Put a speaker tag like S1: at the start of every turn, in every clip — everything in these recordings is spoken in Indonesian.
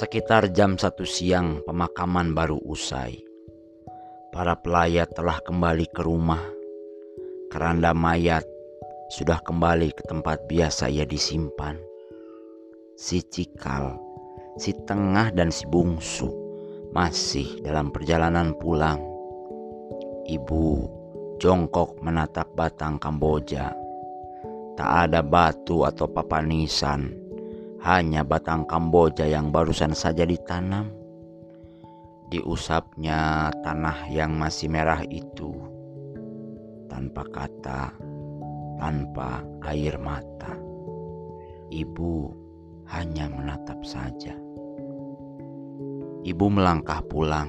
S1: Sekitar jam satu siang pemakaman baru usai. Para pelayat telah kembali ke rumah. Keranda mayat sudah kembali ke tempat biasa ia disimpan. Si Cikal, si Tengah dan si Bungsu masih dalam perjalanan pulang. Ibu jongkok menatap batang Kamboja. Tak ada batu atau papanisan hanya batang kamboja yang barusan saja ditanam. Diusapnya tanah yang masih merah itu tanpa kata, tanpa air mata. Ibu hanya menatap saja. Ibu melangkah pulang.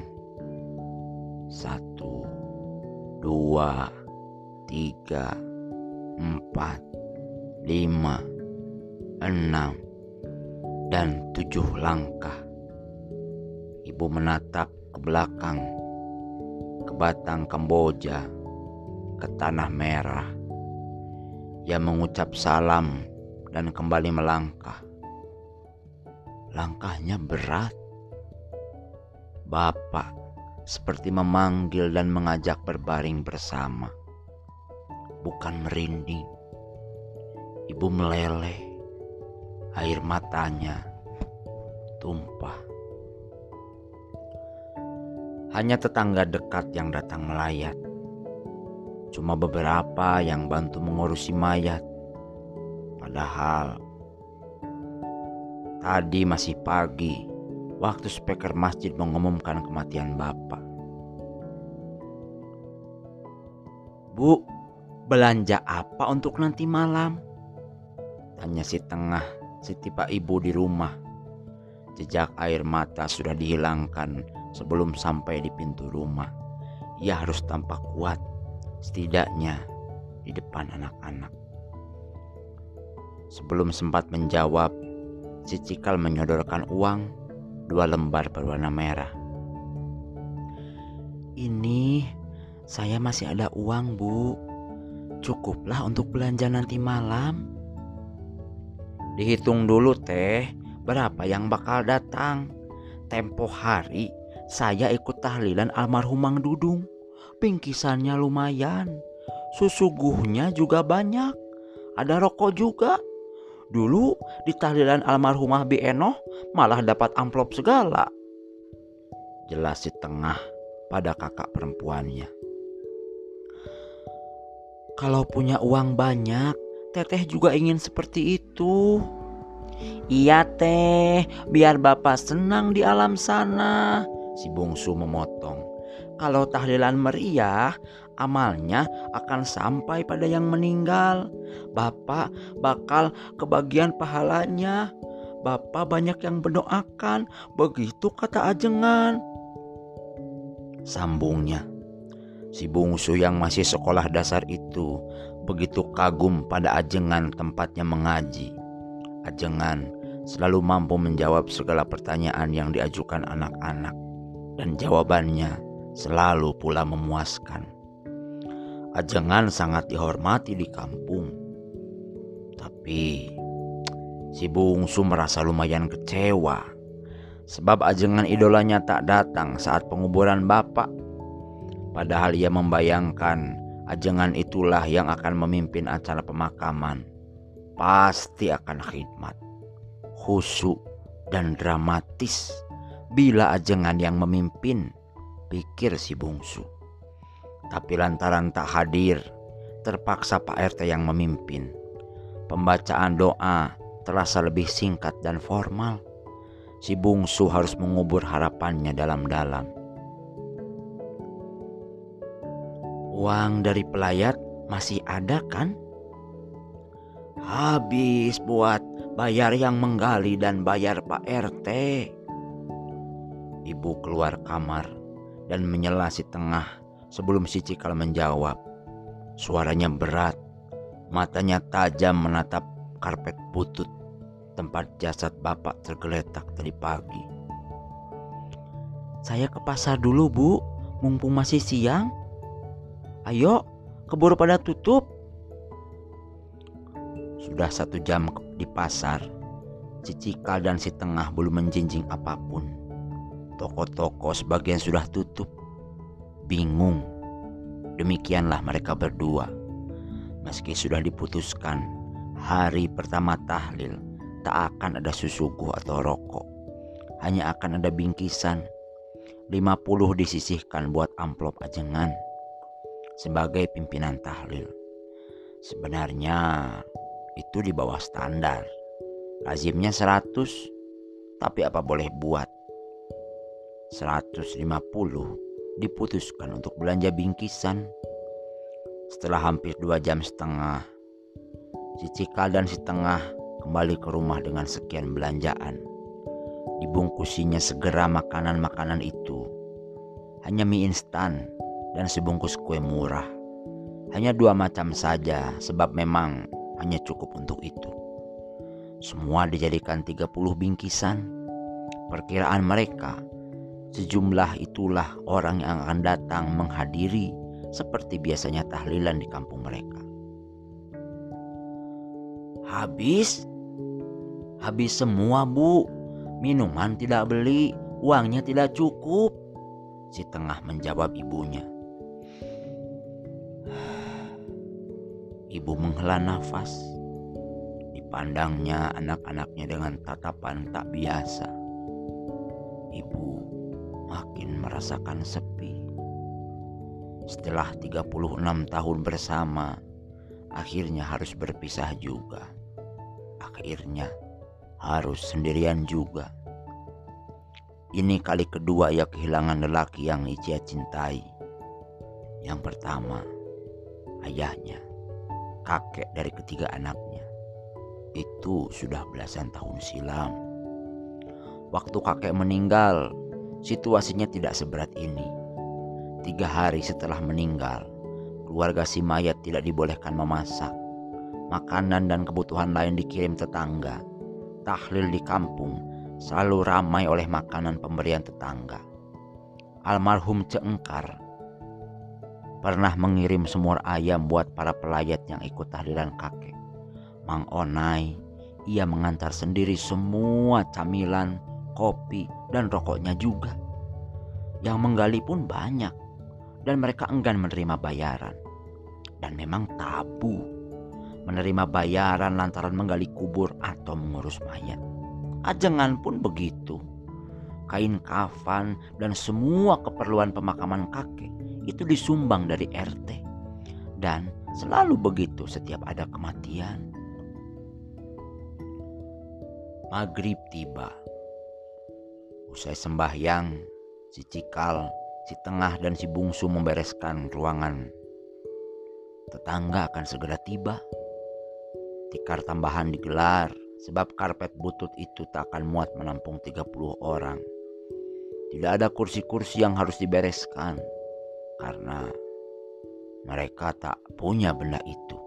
S1: Satu, dua, tiga, empat, lima, enam, dan tujuh langkah. Ibu menatap ke belakang, ke batang Kamboja, ke tanah merah. Ia mengucap salam dan kembali melangkah. Langkahnya berat. Bapak seperti memanggil dan mengajak berbaring bersama. Bukan merinding. Ibu meleleh air matanya tumpah. Hanya tetangga dekat yang datang melayat. Cuma beberapa yang bantu mengurusi mayat. Padahal tadi masih pagi waktu speaker masjid mengumumkan kematian bapak. Bu, belanja apa untuk nanti malam? Tanya si tengah setiap ibu di rumah. Jejak air mata sudah dihilangkan sebelum sampai di pintu rumah. Ia harus tampak kuat, setidaknya di depan anak-anak. Sebelum sempat menjawab, si Cikal menyodorkan uang dua lembar berwarna merah. Ini saya masih ada uang, Bu. Cukuplah untuk belanja nanti malam. Dihitung dulu teh, berapa yang bakal datang. Tempo hari saya ikut tahlilan almarhum Mang Dudung. Pingkisannya lumayan. Susuguhnya juga banyak. Ada rokok juga. Dulu di tahlilan almarhumah Bi Enoh malah dapat amplop segala. Jelas di tengah pada kakak perempuannya. Kalau punya uang banyak, Teteh juga ingin seperti itu. Iya teh, biar bapak senang di alam sana. Si bungsu memotong. Kalau tahlilan meriah, amalnya akan sampai pada yang meninggal. Bapak bakal kebagian pahalanya. Bapak banyak yang berdoakan, begitu kata ajengan. Sambungnya, si bungsu yang masih sekolah dasar itu begitu kagum pada ajengan tempatnya mengaji. Ajengan selalu mampu menjawab segala pertanyaan yang diajukan anak-anak dan jawabannya selalu pula memuaskan. Ajengan sangat dihormati di kampung. Tapi si bungsu merasa lumayan kecewa sebab ajengan idolanya tak datang saat penguburan bapak. Padahal ia membayangkan Ajengan itulah yang akan memimpin acara pemakaman. Pasti akan khidmat, khusyuk dan dramatis bila ajengan yang memimpin, pikir si bungsu. Tapi lantaran tak hadir, terpaksa Pak RT yang memimpin. Pembacaan doa terasa lebih singkat dan formal. Si bungsu harus mengubur harapannya dalam-dalam Uang dari pelayat masih ada kan? Habis buat bayar yang menggali dan bayar Pak RT. Ibu keluar kamar dan menyela si tengah sebelum si Cikal menjawab. Suaranya berat, matanya tajam menatap karpet butut tempat jasad bapak tergeletak tadi pagi. Saya ke pasar dulu bu, mumpung masih siang. Ayo, keburu pada tutup. Sudah satu jam di pasar, Si Cikal dan si Tengah belum menjinjing apa pun. Toko-toko sebagian sudah tutup. Bingung. Demikianlah mereka berdua. Meski sudah diputuskan, hari pertama tahlil tak akan ada susuguh atau rokok. Hanya akan ada bingkisan. 50 disisihkan buat amplop ajengan sebagai pimpinan tahlil. Sebenarnya itu di bawah standar. Lazimnya 100, tapi apa boleh buat. 150 diputuskan untuk belanja bingkisan. Setelah hampir dua jam setengah, si Cikal dan si Tengah kembali ke rumah dengan sekian belanjaan. Dibungkusinya segera makanan-makanan itu. Hanya mie instan dan sebungkus kue murah. Hanya dua macam saja sebab memang hanya cukup untuk itu. Semua dijadikan 30 bingkisan. Perkiraan mereka sejumlah itulah orang yang akan datang menghadiri seperti biasanya tahlilan di kampung mereka. Habis? Habis semua bu. Minuman tidak beli, uangnya tidak cukup. Si tengah menjawab ibunya. Ibu menghela nafas. Dipandangnya anak-anaknya dengan tatapan tak biasa. Ibu makin merasakan sepi. Setelah 36 tahun bersama, akhirnya harus berpisah juga. Akhirnya harus sendirian juga. Ini kali kedua ia kehilangan lelaki yang Icia cintai. Yang pertama, ayahnya kakek dari ketiga anaknya. Itu sudah belasan tahun silam. Waktu kakek meninggal, situasinya tidak seberat ini. Tiga hari setelah meninggal, keluarga si mayat tidak dibolehkan memasak. Makanan dan kebutuhan lain dikirim tetangga. Tahlil di kampung selalu ramai oleh makanan pemberian tetangga. Almarhum Ceengkar pernah mengirim semur ayam buat para pelayat yang ikut tahlilan kakek. Mang Onai, ia mengantar sendiri semua camilan, kopi, dan rokoknya juga. Yang menggali pun banyak, dan mereka enggan menerima bayaran. Dan memang tabu menerima bayaran lantaran menggali kubur atau mengurus mayat. Ajengan pun begitu. Kain kafan dan semua keperluan pemakaman kakek itu disumbang dari RT. Dan selalu begitu setiap ada kematian. Maghrib tiba. Usai sembahyang, si Cikal, si Tengah dan si Bungsu membereskan ruangan. Tetangga akan segera tiba. Tikar tambahan digelar sebab karpet butut itu tak akan muat menampung 30 orang. Tidak ada kursi-kursi yang harus dibereskan karena mereka tak punya benda itu.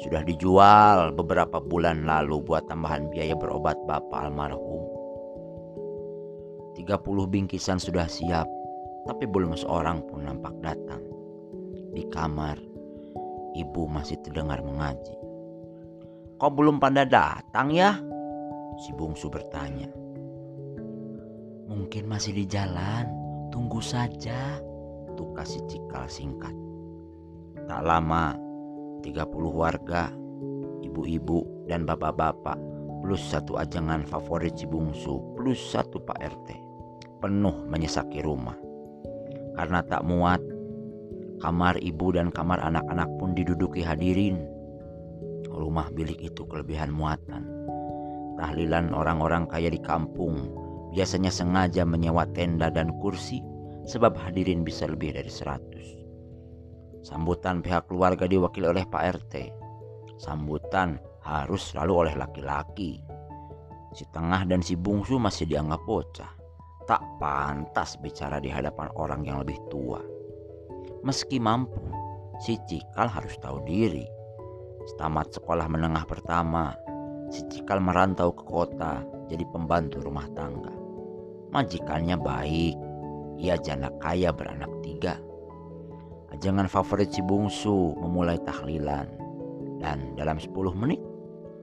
S1: Sudah dijual beberapa bulan lalu buat tambahan biaya berobat bapak almarhum. 30 bingkisan sudah siap, tapi belum seorang pun nampak datang. Di kamar, ibu masih terdengar mengaji. Kau belum pada datang ya? Si bungsu bertanya. Mungkin masih di jalan, tunggu saja tukas si cikal singkat. Tak lama, 30 warga, ibu-ibu dan bapak-bapak plus satu ajangan favorit si bungsu plus satu Pak RT penuh menyesaki rumah. Karena tak muat, kamar ibu dan kamar anak-anak pun diduduki hadirin. Rumah bilik itu kelebihan muatan. Tahlilan orang-orang kaya di kampung biasanya sengaja menyewa tenda dan kursi sebab hadirin bisa lebih dari 100. Sambutan pihak keluarga diwakili oleh Pak RT. Sambutan harus selalu oleh laki-laki. Si tengah dan si bungsu masih dianggap bocah. Tak pantas bicara di hadapan orang yang lebih tua. Meski mampu, si Cikal harus tahu diri. Setamat sekolah menengah pertama, si Cikal merantau ke kota jadi pembantu rumah tangga. Majikannya baik, ia janda kaya beranak tiga. Ajangan favorit si bungsu memulai tahlilan. Dan dalam 10 menit,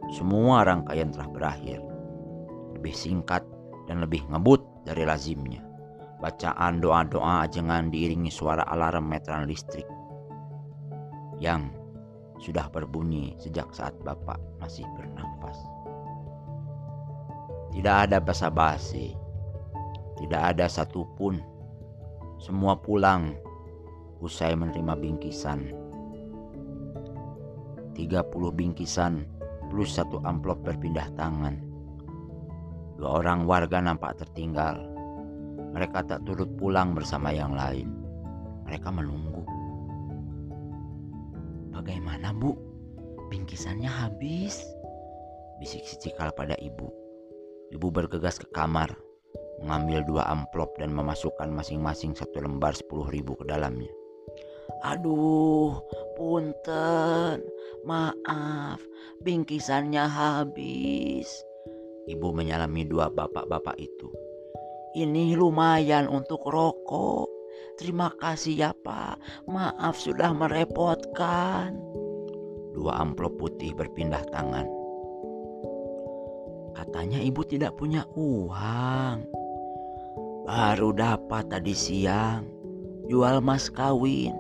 S1: semua rangkaian telah berakhir. lebih singkat dan lebih ngebut dari lazimnya. Bacaan doa-doa ajengan diiringi suara alarm meteran listrik yang sudah berbunyi sejak saat Bapak masih bernafas. Tidak ada basa-basi, tidak ada satupun. Semua pulang usai menerima bingkisan. 30 bingkisan plus satu amplop berpindah tangan. Dua orang warga nampak tertinggal. Mereka tak turut pulang bersama yang lain. Mereka menunggu. Bagaimana bu? Bingkisannya habis. Bisik si Cikal pada ibu. Ibu bergegas ke kamar, mengambil dua amplop dan memasukkan masing-masing satu lembar sepuluh ribu ke dalamnya. Aduh, punten, maaf, bingkisannya habis. Ibu menyalami dua bapak-bapak itu. Ini lumayan untuk rokok. Terima kasih ya pak, maaf sudah merepotkan. Dua amplop putih berpindah tangan. Katanya ibu tidak punya uang. Baru dapat tadi siang. Jual mas kawin.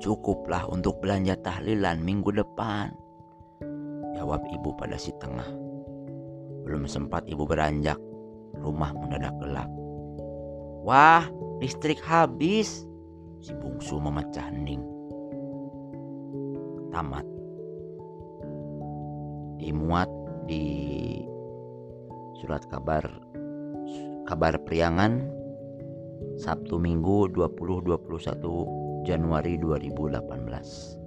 S1: Cukuplah untuk belanja tahlilan minggu depan. Jawab ibu pada si tengah. Belum sempat ibu beranjak. Rumah mendadak gelap. Wah, listrik habis. Si bungsu memecah hening. Tamat. Dimuat di Surat kabar kabar Priangan Sabtu Minggu 20 21 Januari 2018.